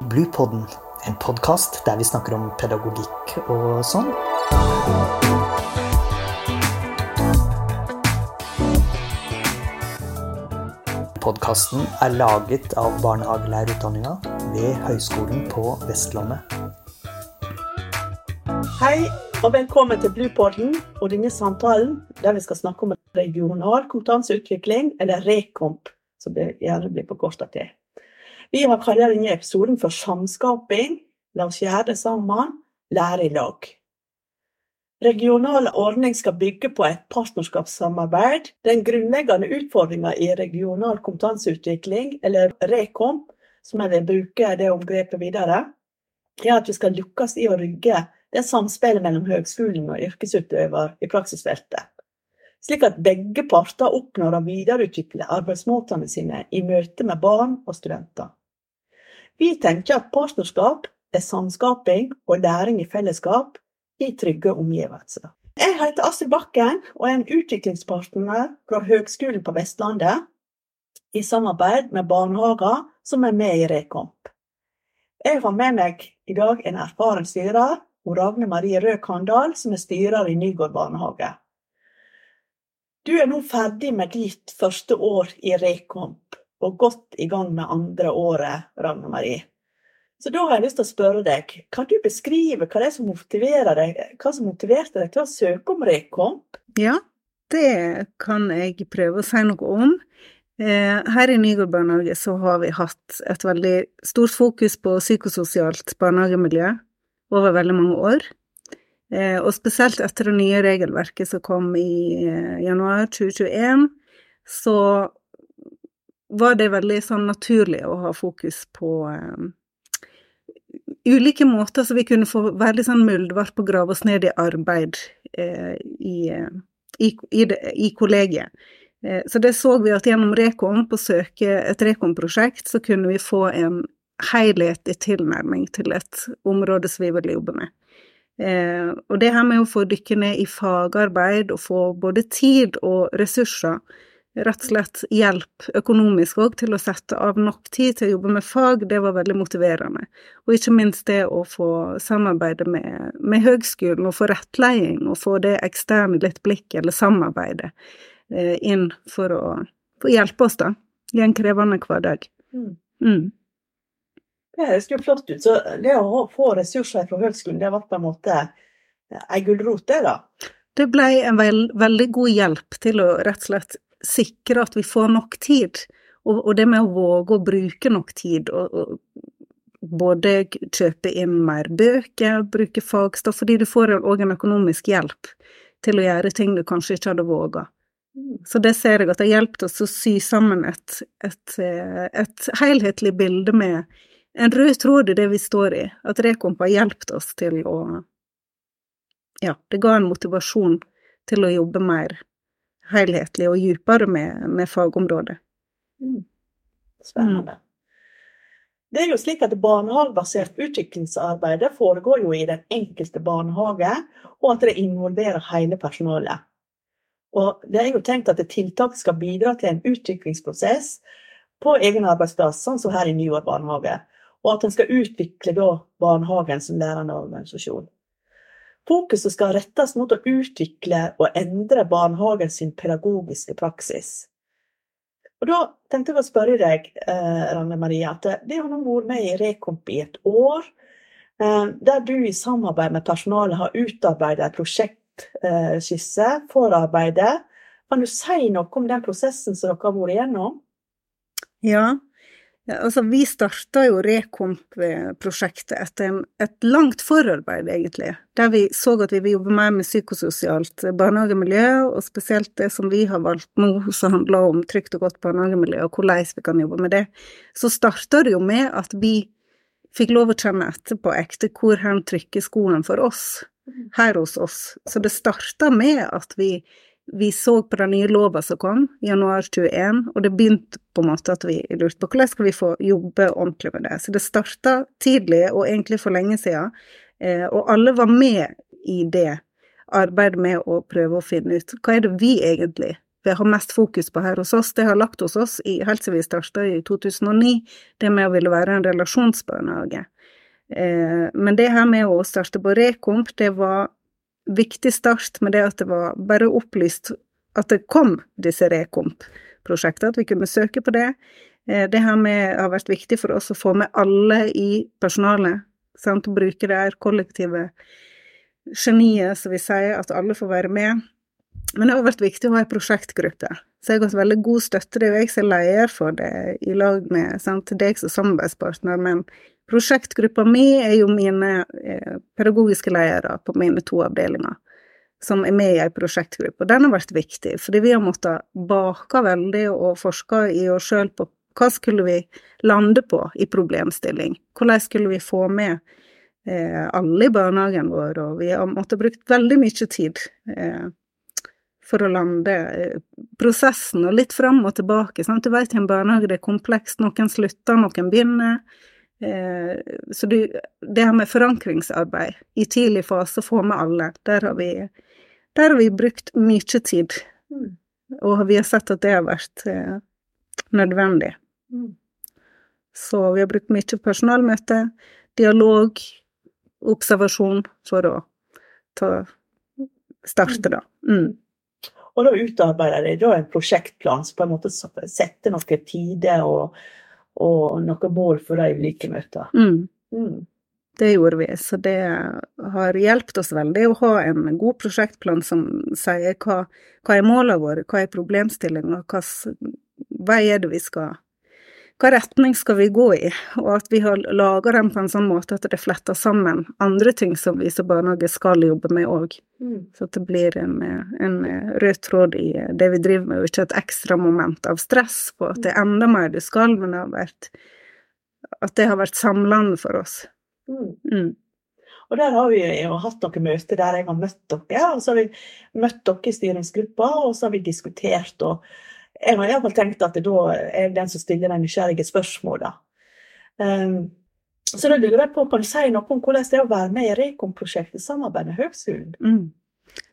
Bluepodden, en podkast der vi snakker om pedagogikk og sånn. Podkasten er laget av barnehagelærerutdanninga ved Høgskolen på Vestlandet. Hei, og velkommen til Bluepodden og denne samtalen der vi skal snakke om regional kompetanseutvikling, eller REKOMP, som det gjerne blir på korta til. Vi har kalt denne episoden for Samskaping. La oss gjøre det sammen. Lære i lag. Regional ordning skal bygge på et partnerskapssamarbeid. Den grunnleggende utfordringa i regional kompetanseutvikling, eller REKOMP, som jeg vil bruke det omgrepet videre, er at vi skal lykkes i å rygge det samspillet mellom høgskolen og yrkesutøver i praksisfeltet. Slik at begge parter oppnår å videreutvikle arbeidsmåtene sine i møte med barn og studenter. Vi tenker at partnerskap er samskaping og læring i fellesskap i trygge omgivelser. Jeg heter Astrid Bakken og er en utviklingspartner fra Høgskolen på Vestlandet i samarbeid med barnehager som er med i Rekomp. Jeg har med meg i dag en erfaren styrer, Ragne Marie Rød Kandal, som er styrer i Nygård barnehage. Du er nå ferdig med ditt første år i Rekomp, og godt i gang med andre året, Ragna Marie. Så da har jeg lyst til å spørre deg, kan du beskrive hva det er som motiverer deg, hva som motiverte deg til å søke om Rekomp? Ja, det kan jeg prøve å si noe om. Eh, her i Nygård barnehage så har vi hatt et veldig stort fokus på psykososialt barnehagemiljø over veldig mange år. Eh, og spesielt etter det nye regelverket som kom i eh, januar 2021, så var det veldig sånn naturlig å ha fokus på ulike måter så vi kunne få veldig sånn muldvarp og grave oss ned i arbeid eh, i, i, i, i, kollegiet. Så det så vi at gjennom Rekom, på å søke et Rekom-prosjekt, så kunne vi få en helhetlig tilnærming til et område som vi ville jobbe med. Eh, og det her med å få dykke ned i fagarbeid og få både tid og ressurser rett og slett hjelp økonomisk òg til å sette av nok tid til å jobbe med fag, det var veldig motiverende. Og ikke minst det å få samarbeide med, med høgskolen og få rettleding og få det eksterne litt blikk eller samarbeidet eh, inn for å, for å, hjelpe oss, da, i en krevende hverdag. Mm. Mm. Det høres jo flott ut. Så det å få ressurser fra høgskolen, det var på en måte ei gulrot, det, da? Det ble en veld, veldig god hjelp til å rett og slett sikre at vi får nok tid. Og, og det med å våge å bruke nok tid, og, og både kjøpe inn mer bøker, bruke fagstoff, fordi du får òg en økonomisk hjelp til å gjøre ting du kanskje ikke hadde våga. Så det ser jeg at det har hjulpet oss å sy sammen et, et, et helhetlig bilde med en rød tråd i det vi står i. At Rekomp har hjulpet oss til å Ja, det ga en motivasjon til å jobbe mer helhetlig og dypere med, med fagområdet. Mm. Spennende. Mm. Det er jo slik at Barnehagebasert utviklingsarbeid foregår jo i den enkelte barnehage, og at det involverer hele personalet. Og Det er jo tenkt at tiltak skal bidra til en utviklingsprosess på egen arbeidsplass, sånn som her i Nyår barnehage. Og at en skal utvikle da barnehagen som lærende organisasjon. Fokuset skal rettes mot å utvikle og endre barnehagen sin pedagogiske praksis. Og Da tenkte jeg å spørre deg, eh, Ranne Marie, at det har nå vært med i Rekomp i et år, eh, der du i samarbeid med personalet har utarbeidet en prosjektskisse for arbeidet. Kan du si noe om den prosessen som dere har vært igjennom? Ja, ja, altså, vi starta jo Rekomp-prosjektet etter et langt forarbeid, egentlig, der vi så at vi vil jobbe mer med psykososialt barnehagemiljø, og spesielt det som vi har valgt nå, som handler om trygt og godt barnehagemiljø, og hvordan vi kan jobbe med det. Så starta det jo med at vi fikk lov å kjenne etter på ekte hvor hen trykker skoen for oss, her hos oss. Så det starta med at vi vi så på den nye lova som kom, januar 21, og det begynte på en måte at vi lurte på hvordan skal vi få jobbe ordentlig med det. Så det starta tidlig, og egentlig for lenge siden, eh, og alle var med i det arbeidet med å prøve å finne ut hva er det vi egentlig vi har mest fokus på her hos oss. Det har lagt hos oss i, helt siden vi starta i 2009, det med å ville være en relasjonsbarnehage. Eh, men det her med å starte på Rekomp, det var viktig start med det at det var bare opplyst at det kom disse Rekomp-prosjektene, at vi kunne søke på det. Eh, det her med har vært viktig for oss å få med alle i personalet, sant, bruke det her kollektive geniet, som vi sier, at alle får være med. Men det har vært viktig å ha ei prosjektgruppe. Så jeg har hatt veldig god støtte. Det er jo jeg som er leder for det, i lag med sant, deg som samarbeidspartner. Men prosjektgruppa mi er jo mine eh, pedagogiske ledere på mine to avdelinger, som er med i ei prosjektgruppe. Den har vært viktig, fordi vi har måttet bake veldig og forske i oss sjøl på hva skulle vi lande på i problemstilling. Hvordan skulle vi få med eh, alle i barnehagen vår, og vi har måttet brukt veldig mye tid. Eh, for å lande prosessen, og litt fram og tilbake. Sant? Du vet, i en barnehage det er komplekst, noen slutter, noen begynner. Eh, så det her med forankringsarbeid i tidlig fase, få med alle, der har vi, der har vi brukt mye tid. Mm. Og vi har sett at det har vært eh, nødvendig. Mm. Så vi har brukt mye personalmøte, dialog, observasjon for å ta, starte, da. Mm. Og da utarbeider de en prosjektplan som på en måte setter noen tider og, og noen mål for de ulike møtene. Mm. Mm. Det gjorde vi, så det har hjulpet oss veldig å ha en god prosjektplan som sier hva, hva er målene våre, hva er problemstillinga, hvilken vei er det vi skal hva retning skal vi gå i, og at vi har laga den på en sånn måte at det fletter sammen andre ting som vi som barnehage skal jobbe med òg. Mm. Så at det blir en, en, rød tråd i det vi driver med, og ikke et ekstra moment av stress på at det er enda mer du skal, men det har vært, at det har vært samlende for oss. Mm. Mm. Og der har vi jo hatt noen møter der jeg har møtt dere, og så har vi møtt dere i styringsgruppa, og så har vi diskutert. og jeg har iallfall tenkt at det da er den som stiller de nysgjerrige spørsmåla. Um, så da lurer jeg på, kan du si noe om hvordan det er å være med i Rekom-prosjektet samarbeid med Høgskolen? Mm.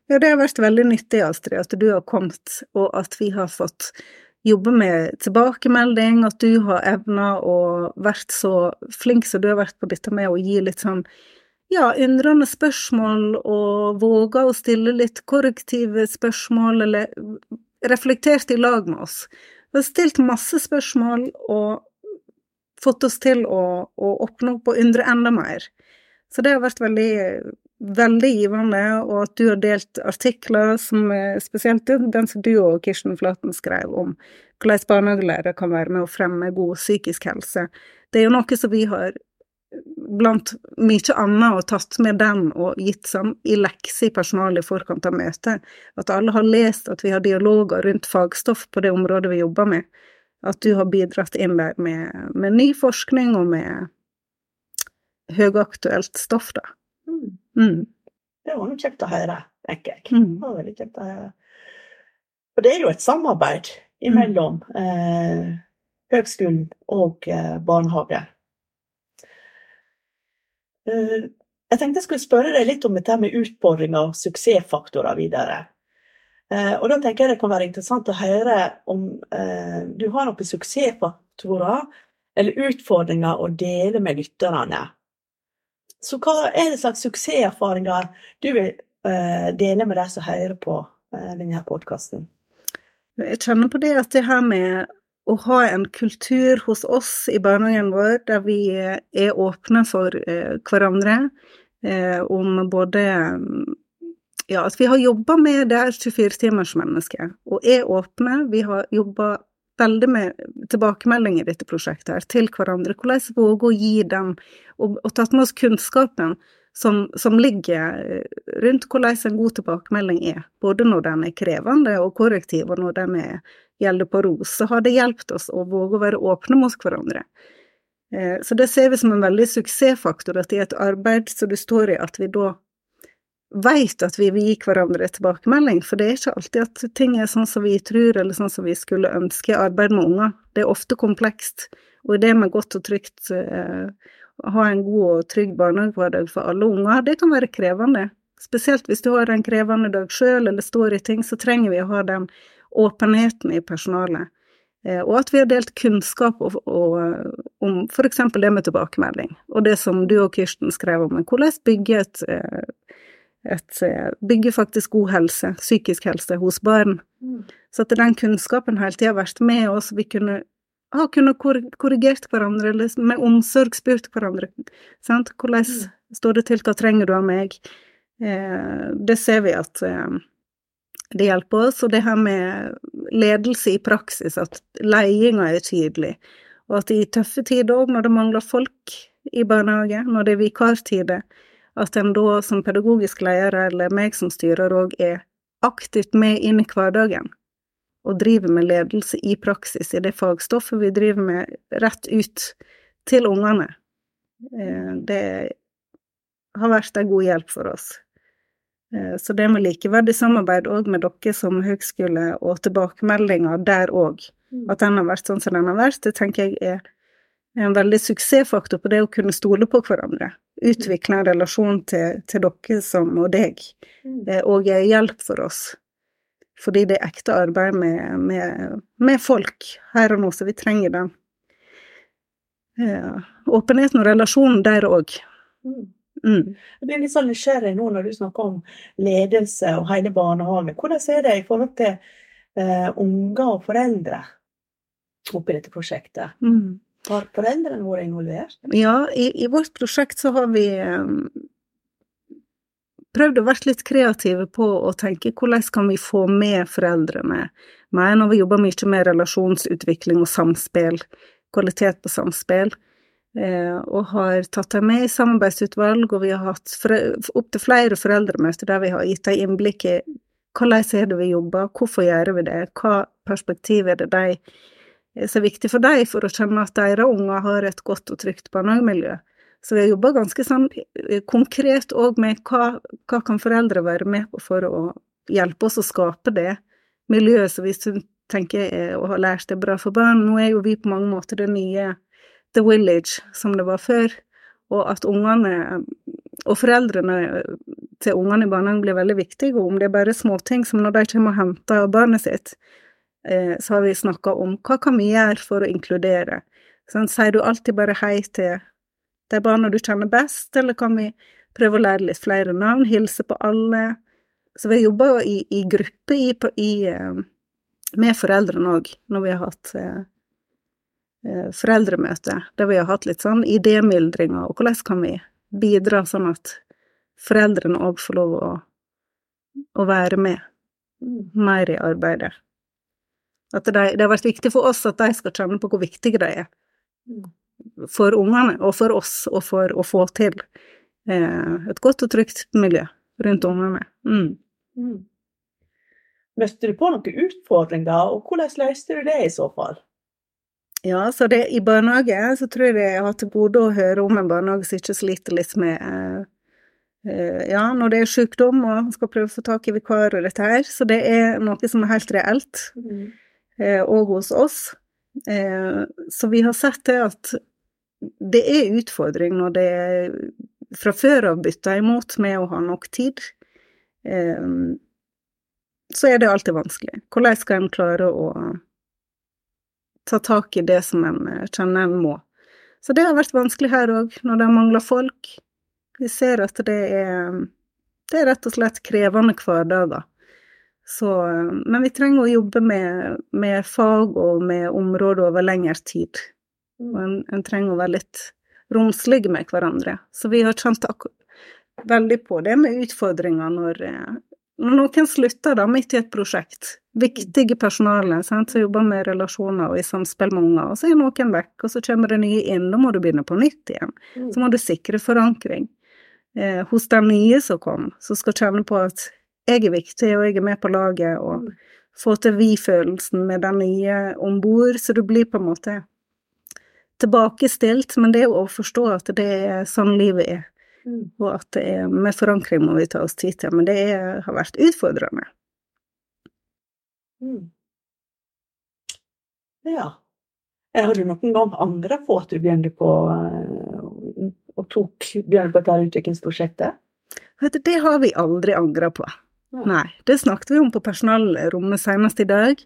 Ja, det har vært veldig nyttig, Astrid, at du har kommet, og at vi har fått jobbe med tilbakemelding, at du har evna å vært så flink som du har vært på dette med å gi litt sånn ja, undrende spørsmål, og våge å stille litt korrektive spørsmål, eller reflektert i lag med oss. Vi har stilt masse spørsmål og fått oss til å, å åpne opp og undre enda mer. Så det har vært veldig, veldig givende, og at du har delt artikler som spesielt den som du og Kirsten Flaten skrev om hvordan barnehagelærere kan være med å fremme god psykisk helse. Det er jo noe som vi har blant mye annet og tatt med den og gitt sånn i lekse i personalet i forkant av møtet. At alle har lest at vi har dialoger rundt fagstoff på det området vi jobber med. At du har bidratt inn der med, med ny forskning og med høyaktuelt stoff, da. Mm. Mm. Det var noe kjekt å høre, tenker jeg. Mm. Det var veldig kjekt å høre. For det er jo et samarbeid mellom mm. eh, høgskolen og eh, barnehage. Eh, jeg tenkte jeg skulle spørre deg litt om dette med utfordringer og suksessfaktorer videre. Eh, og da tenker jeg det kan være interessant å høre om eh, du har noen suksessfaktorer eller utfordringer å dele med lytterne. Så hva er det slags suksesserfaringer du vil dele med de som hører på denne podkasten? Jeg kjenner på det at det her med å ha en kultur hos oss i barnehagen vår der vi er åpne for eh, hverandre, eh, om både Ja, at vi har jobba med det 24-timersmennesket, og er åpne. Vi har jobba veldig med tilbakemelding i dette prosjektet her, til hverandre. Hvordan våge å gi dem, og, og tatt med oss kunnskapen som, som, ligger rundt hvordan en god tilbakemelding er, både når den er krevende og korrektiv, og når den er gjelder på ros, så har det hjulpet oss å våge å være åpne mot hverandre. Eh, så det ser vi som en veldig suksessfaktor, at i et arbeid som du står i, at vi da veit at vi vil gi hverandre tilbakemelding, for det er ikke alltid at ting er sånn som vi tror, eller sånn som vi skulle ønske i arbeid med unger. Det er ofte komplekst, og det med godt og trygt eh, å ha en god og trygg barnehagehverdag for alle unger, det kan være krevende. Spesielt hvis du har en krevende dag sjøl eller står i ting, så trenger vi å ha den åpenheten i personalet. Eh, og at vi har delt kunnskap og, og, om f.eks. det med tilbakemelding, og det som du og Kirsten skrev om, hvordan bygge et, eh, et bygge faktisk god helse, psykisk helse, hos barn. Mm. Så at den kunnskapen hele tida har vært med oss, vi kunne ha kunnet korrigert hverandre, eller med omsorg spurt hverandre. Sant? Hvordan mm. står det til, hva trenger du av meg? Eh, det ser vi at eh, det hjelper oss, og det her med ledelse i praksis, at ledelsen er tydelig, og at i tøffe tider òg, når det mangler folk i barnehage, når det er vikartider, at en da som pedagogisk leder, eller meg som styrer òg, er aktivt med inn i hverdagen og driver med ledelse i praksis i det fagstoffet vi driver med, rett ut til ungene. Eh, det har vært en god hjelp for oss. Eh, så det med likeverdig samarbeid òg med dere som høgskole, og tilbakemeldinger der òg, mm. at den har vært sånn som den har vært, det tenker jeg er en veldig suksessfaktor på det å kunne stole på hverandre. Utvikle en relasjon til, til dere som og deg, det er og er hjelp for oss. Fordi det er ekte arbeid med, med, med folk her og nå, så vi trenger den. Ja. Åpenheten og relasjonen der òg. Mm. Mm. Jeg blir litt sånn nysgjerrig nå når du snakker om ledelse og hele barnehagen. Hvordan er det i forhold til uh, unger og foreldre oppi dette prosjektet? Mm. Har foreldrene vært involvert? Ja, i, i, vårt prosjekt så har vi um, prøvd å være litt kreative på å tenke hvordan kan vi få med foreldrene mer når vi jobber mye med relasjonsutvikling og samspill, kvalitet på samspill. Eh, og har tatt dem med i samarbeidsutvalg, og vi har hatt opptil flere foreldremøter der vi har gitt dem innblikk i hvordan er det vi jobber, hvorfor gjør vi det, hva perspektiv er det de er viktig for dem for å kjenne at deres unger har et godt og trygt barnehagemiljø. Så vi har jobba ganske sånn eh, konkret òg med hva, hva kan foreldre være med på for å hjelpe oss å skape det miljøet som vi tenker er, og har lært er bra for barn. Nå er jo vi på mange måter det nye The Village som det var før, og at ungene og foreldrene til ungene i barnehagen blir veldig viktige, og om det er bare småting som når de kommer og henter barnet sitt, eh, så har vi snakka om hva kan vi gjøre for å inkludere. Sånn, sier du alltid bare hei til de barna du kjenner best, eller kan vi prøve å lære litt flere navn, hilse på alle? Så vi jobber i, i gruppe i, i, eh, med foreldrene òg, når vi har hatt Eh, foreldremøte der vi har hatt litt sånn idémyldringer, og hvordan kan vi bidra sånn at foreldrene òg får lov å, å være med mer i arbeidet. At det, det har vært viktig for oss at de skal kjenne på hvor viktige de er. For ungene, og for oss, og for å få til eh, et godt og trygt miljø rundt ungene. Mm. Mm. Møtte du på noen utfordringer, og hvordan løste du det i så fall? Ja, så det, i barnehage så tror jeg jeg har til gode å høre om en barnehage som ikke sliter litt med eh, eh, Ja, når det er sykdom og skal prøve å få tak i vikar og dette her. Så det er noe som er helt reelt, mm. eh, og hos oss. Eh, så vi har sett det at det er utfordring når det er fra før av bytta imot med å ha nok tid. Eh, så er det alltid vanskelig. Hvordan skal en klare å ta tak i det som en eh, kjenner en må. Så det har vært vanskelig her òg, når det mangler folk. Vi ser at det er, det er rett og slett krevende hverdager. Så, eh, men vi trenger å jobbe med, med fag og med områder over lengre tid. Og en, en, trenger å være litt romslige med hverandre. Så vi har kjent veldig på det med utfordringer når, eh, når noen slutter da midt i et prosjekt viktige personale sant, som jobber med relasjoner og i samspill med unger, og så er noen vekk, og så kommer det nye inn, da må du begynne på nytt igjen. Mm. Så må du sikre forankring eh, hos den nye som kom, som skal kjenne på at jeg er viktig, og jeg er med på laget, og mm. få til vi-følelsen med den nye om bord, så du blir på en måte tilbakestilt, men det er jo å forstå at det er sånn livet er. Og at det er, med forankring må vi ta oss tid til, men det er, har vært utfordrende. Mm. Ja. Har du noen gang angra på at du begynte på eh, og tok begynte på dette utviklingsprosjektet? Det har vi aldri angra på. Nei. Det snakket vi om på personalrommet senest i dag.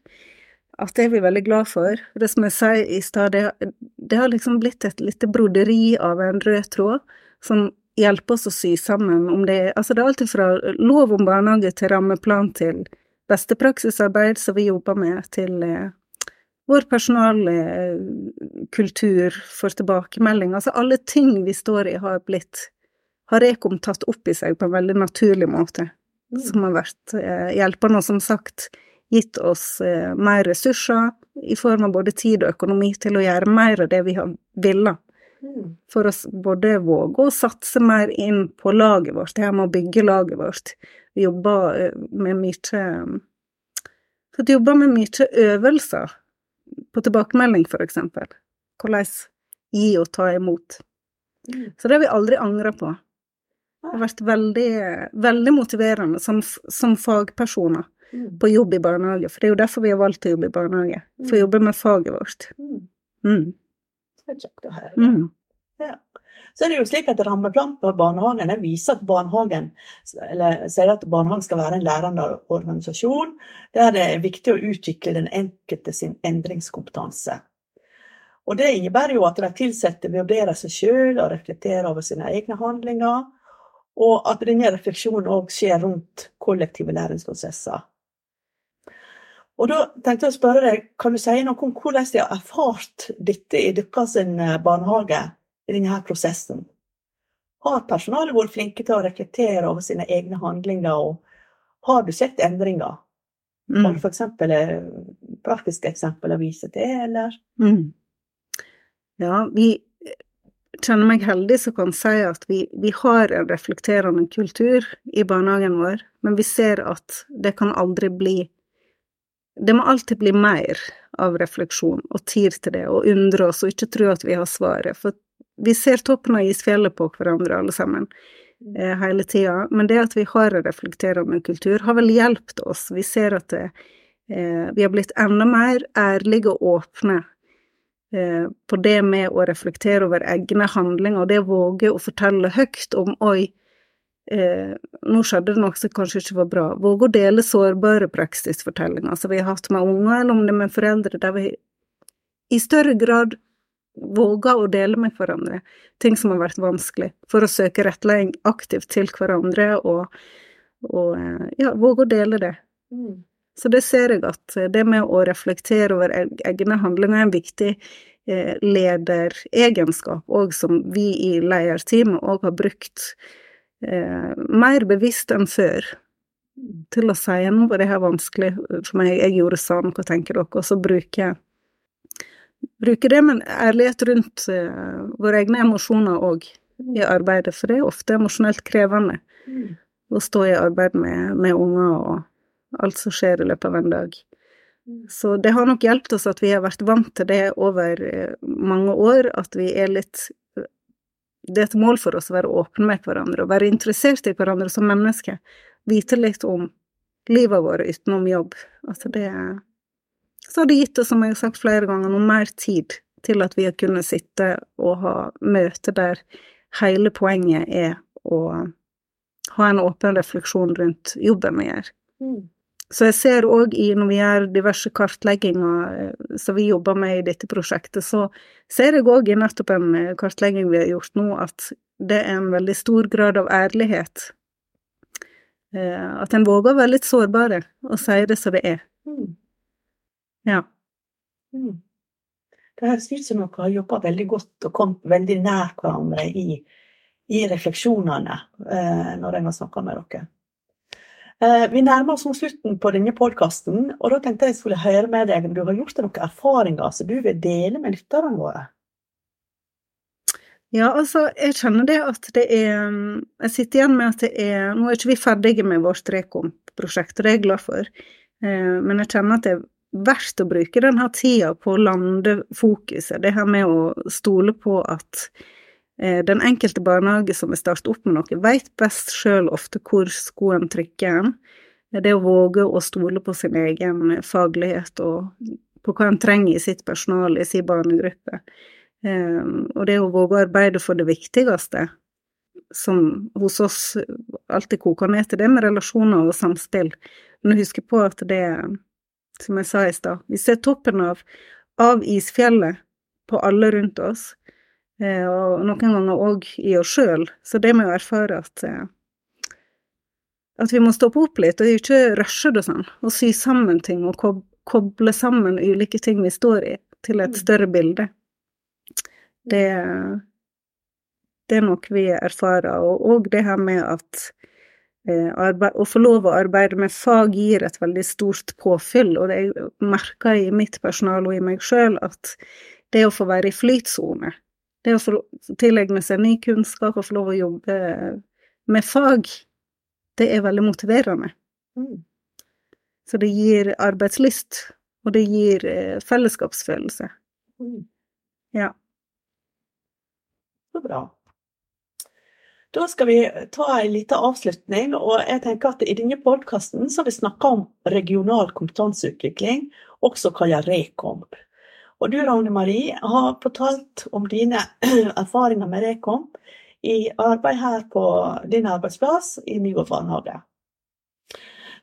At det er vi veldig glad for. Det som jeg sier i stad, det, det har liksom blitt et lite broderi av en rød tråd som hjelper oss å sy sammen om det Altså det er alt fra lov om barnehage til rammeplan til beste praksisarbeid som vi jobber med, til eh, vår personalkultur for tilbakemelding. Altså alle ting vi står i, har blitt har Ekom tatt opp i seg på en veldig naturlig måte, Mm. som har vært eh, hjelpende, og som sagt gitt oss eh, mer ressurser i form av både tid og økonomi til å gjøre mer av det vi har villet. For å både våge å satse mer inn på laget vårt, det her med å bygge laget vårt. Vi jobber eh, med mye Så at jobber med mye øvelser på tilbakemelding, for eksempel. Hvordan gi og ta imot. Mm. Så det har vi aldri angra på. Det har vært veldig, veldig motiverende som, som fagpersoner Mm. på jobb i barnehage, for det er jo derfor vi har valgt å jobbe i barnehage. For å jobbe med faget vårt. Mm. Det er kjekt å høre. Mm. Så er det jo slik at Rammeplanen for barnehagen viser at barnehagen eller sier at barnehagen skal være en lærende organisasjon der det er viktig å utvikle den enkelte sin endringskompetanse. Og Det innebærer jo at de ansatte vurderer seg selv og reflekterer over sine egne handlinger, og at denne refleksjonen òg skjer rundt kollektive læringsprosesser. Og da tenkte jeg å spørre deg, Kan du si noe om hvordan de har erfart dette i deres barnehage? i denne prosessen? Har personalet vært flinke til å reflektere over sine egne handlinger, og har du sett endringer? Har du Mm. f.eks. praktiske eksempler å vise til, eller? Mm. Ja, vi kjenner meg heldig som kan si at vi, vi har en reflekterende kultur i barnehagen vår, men vi ser at det kan aldri bli Det må alltid bli mer av refleksjon og tid til det, og undre oss og ikke tro at vi har svaret. For vi ser toppen av isfjellet på hverandre alle sammen eh, hele tida, men det at vi har en reflekterende kultur, har vel hjulpet oss. Vi ser at det, eh, vi har blitt enda mer ærlige og åpne eh, på det med å reflektere over egne handlinger, og det å våge å fortelle høyt om oi, eh, nå skjedde det noe som kanskje ikke var bra. Våge å dele sårbare praksisfortellinger som vi har hatt med unger, eller om det er med foreldre, der vi i større grad våger å dele med hverandre ting som har vært vanskelig, for å søke rettledning aktivt til hverandre, og, og eh, ja, våge å dele det. Mm. Så det ser jeg at det med å reflektere over egne handlinger er en viktig eh, lederegenskap, og som vi i lederteamet òg har brukt eh, mer bevisst enn før. Til å si nå var det her vanskelig for meg, jeg gjorde sånn, hva tenker dere? Og så bruke, bruke det med ærlighet rundt eh, våre egne emosjoner òg i arbeidet, for det er ofte emosjonelt krevende Mm. å stå i arbeid med, med unger og alt som skjer i løpet av en dag. Mm. Så det har nok hjulpet oss at vi har vært vant til det over eh, mange år, at vi er litt Det er et mål for oss å være åpne med hverandre og være interessert i hverandre som mennesker. Vite litt om livet vårt utenom jobb. Altså det Så har det gitt oss, som jeg har sagt flere ganger, noe mer tid til at vi har kunnet sitte og ha møter der hele poenget er å ha en åpen refleksjon rundt jobben vi gjør. Mm. Så jeg ser òg i, når vi gjør diverse kartlegginger eh, som vi jobber med i dette prosjektet, så ser jeg òg i nettopp en eh, kartlegging vi har gjort nå, at det er en veldig stor grad av ærlighet. Eh, At en våger å være litt sårbare og si det som det er. Mm. Ja. Mm. Det høres ut som dere har jobba veldig godt og kommet veldig nær hverandre i, i refleksjonene når jeg har snakka med dere. Eh, vi nærmer oss nå slutten på denne podkasten, og da tenkte jeg skulle høre med deg om du har gjort deg noen erfaringer som du vil dele med lytterne våre. Ja, altså, jeg kjenner det at det er Jeg sitter igjen med at det er Nå er ikke vi ferdige med vårt Rekomp-prosjekt, og det er jeg glad for, eh, men jeg kjenner at det er verdt å bruke denne tida på å lande fokuset. Det her med å stole på at den enkelte barnehage som vil starte opp med noe, veit best sjøl ofte hvor skoen trykker. Det å våge å stole på sin egen faglighet og på hva en trenger i sitt personal, i sin barnegruppe. Um, og det å våge å arbeide for det viktigste som hos oss alltid koker ned til det med relasjoner og samspill. Men husk på at det, som jeg sa i stad, vi ser toppen av, av isfjellet på alle rundt oss, eh, og noen ganger òg i oss sjøl. Så det med å erfare at eh, at vi må stoppe opp litt og ikke rushe det sånn, og sy sammen ting og koble sammen ulike ting vi står i, til et mm. større bilde. Det, det er noe vi erfarer, og òg det her med at eh, arbeid, å få lov å arbeide med fag gir et veldig stort påfyll, og det jeg merker i mitt personal og i meg sjøl at det å få være i flytsone, det å få tilegne seg ny kunnskap og få lov å jobbe med fag, det er veldig motiverende. Mm. Så det gir arbeidslyst, og det gir eh, fellesskapsfølelse. Mm. Ja. Så bra. Da skal vi ta en liten avslutning, og jeg tenker at i denne podkasten har vi snakka om regional kompetanseutvikling, også kalt Rekomp. Og du, Ragne Marie, har fortalt om dine erfaringer med Rekom i arbeid her på din arbeidsplass i Nygård barnehage.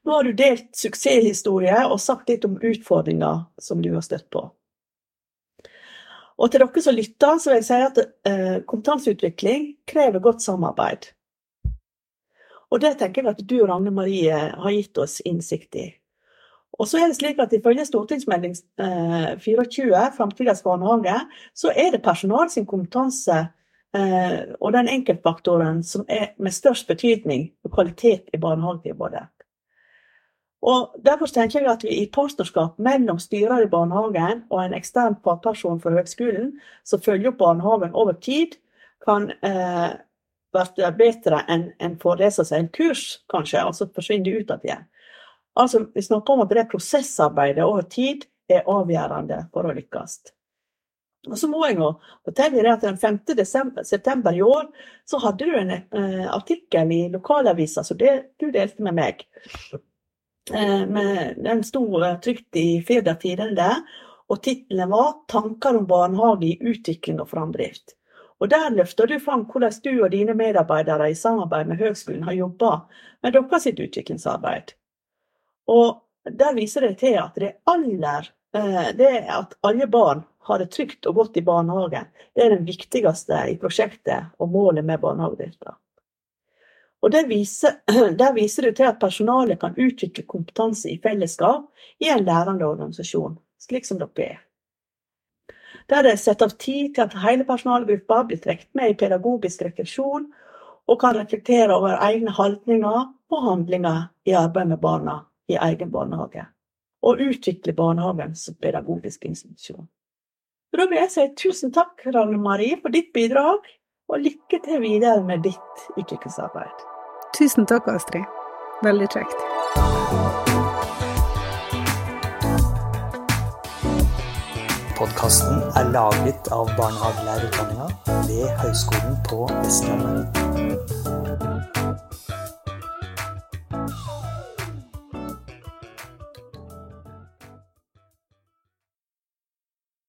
Nå har du delt suksesshistorier og sagt litt om utfordringer som du har støtt på. Og til dere som lytter, så vil jeg si at eh, kompetanseutvikling krever godt samarbeid. Og det tenker jeg at du, Ragne Marie, har gitt oss innsikt i. Og så er det slik at Ifølge stortingsmelding 24, Framtidas barnehage, så er det personal sin kompetanse eh, og den enkeltfaktoren som er med størst betydning for kvalitet i barnehagetilbudet. Og Derfor tenker jeg at vi i partnerskap mellom styrer i barnehagen og en ekstern fagperson for høgskolen som følger opp barnehagen over tid, kan eh, bli bedre enn en det lese seg en kurs, kanskje, og så forsvinner de ut av det. Altså, vi snakker om at det prosessarbeidet over tid er avgjørende for å lykkes. Og så må jeg nå fortelle deg at Den 5. Desember, september i år så hadde du en eh, artikkel i lokalavisa som du delte med meg. Eh, med, den sto eh, trygt i Firda-tiden der, og tittelen var 'Tanker om barnehage i utvikling og framdrift'. Og Der løfter du fram hvordan du og dine medarbeidere i samarbeid med høgskolen har jobba med deres utviklingsarbeid. Og der viser det til at det aller eh, det at alle barn har det trygt og godt i barnehagen, det er det viktigste i prosjektet og målet med barnehagedrifta. Og der viser, der viser det til at personalet kan utvikle kompetanse i fellesskap i en lærende organisasjon, slik som dere er. Der er det satt av tid til at hele personalgruppa blir trukket med i pedagogisk refleksjon og kan reflektere over egne holdninger og handlinger i arbeidet med barna i egen barnehage, og utvikle barnehagen som pedagogisk institusjon. Da vil jeg si tusen takk, Ragnhild Marie, for ditt bidrag, og lykke til videre med ditt utviklingsarbeid. Tusen takk, Astrid. Veldig kjekt. Podkasten er laget av barnehagelærerutdanninga ved Høgskolen på Vestlandet.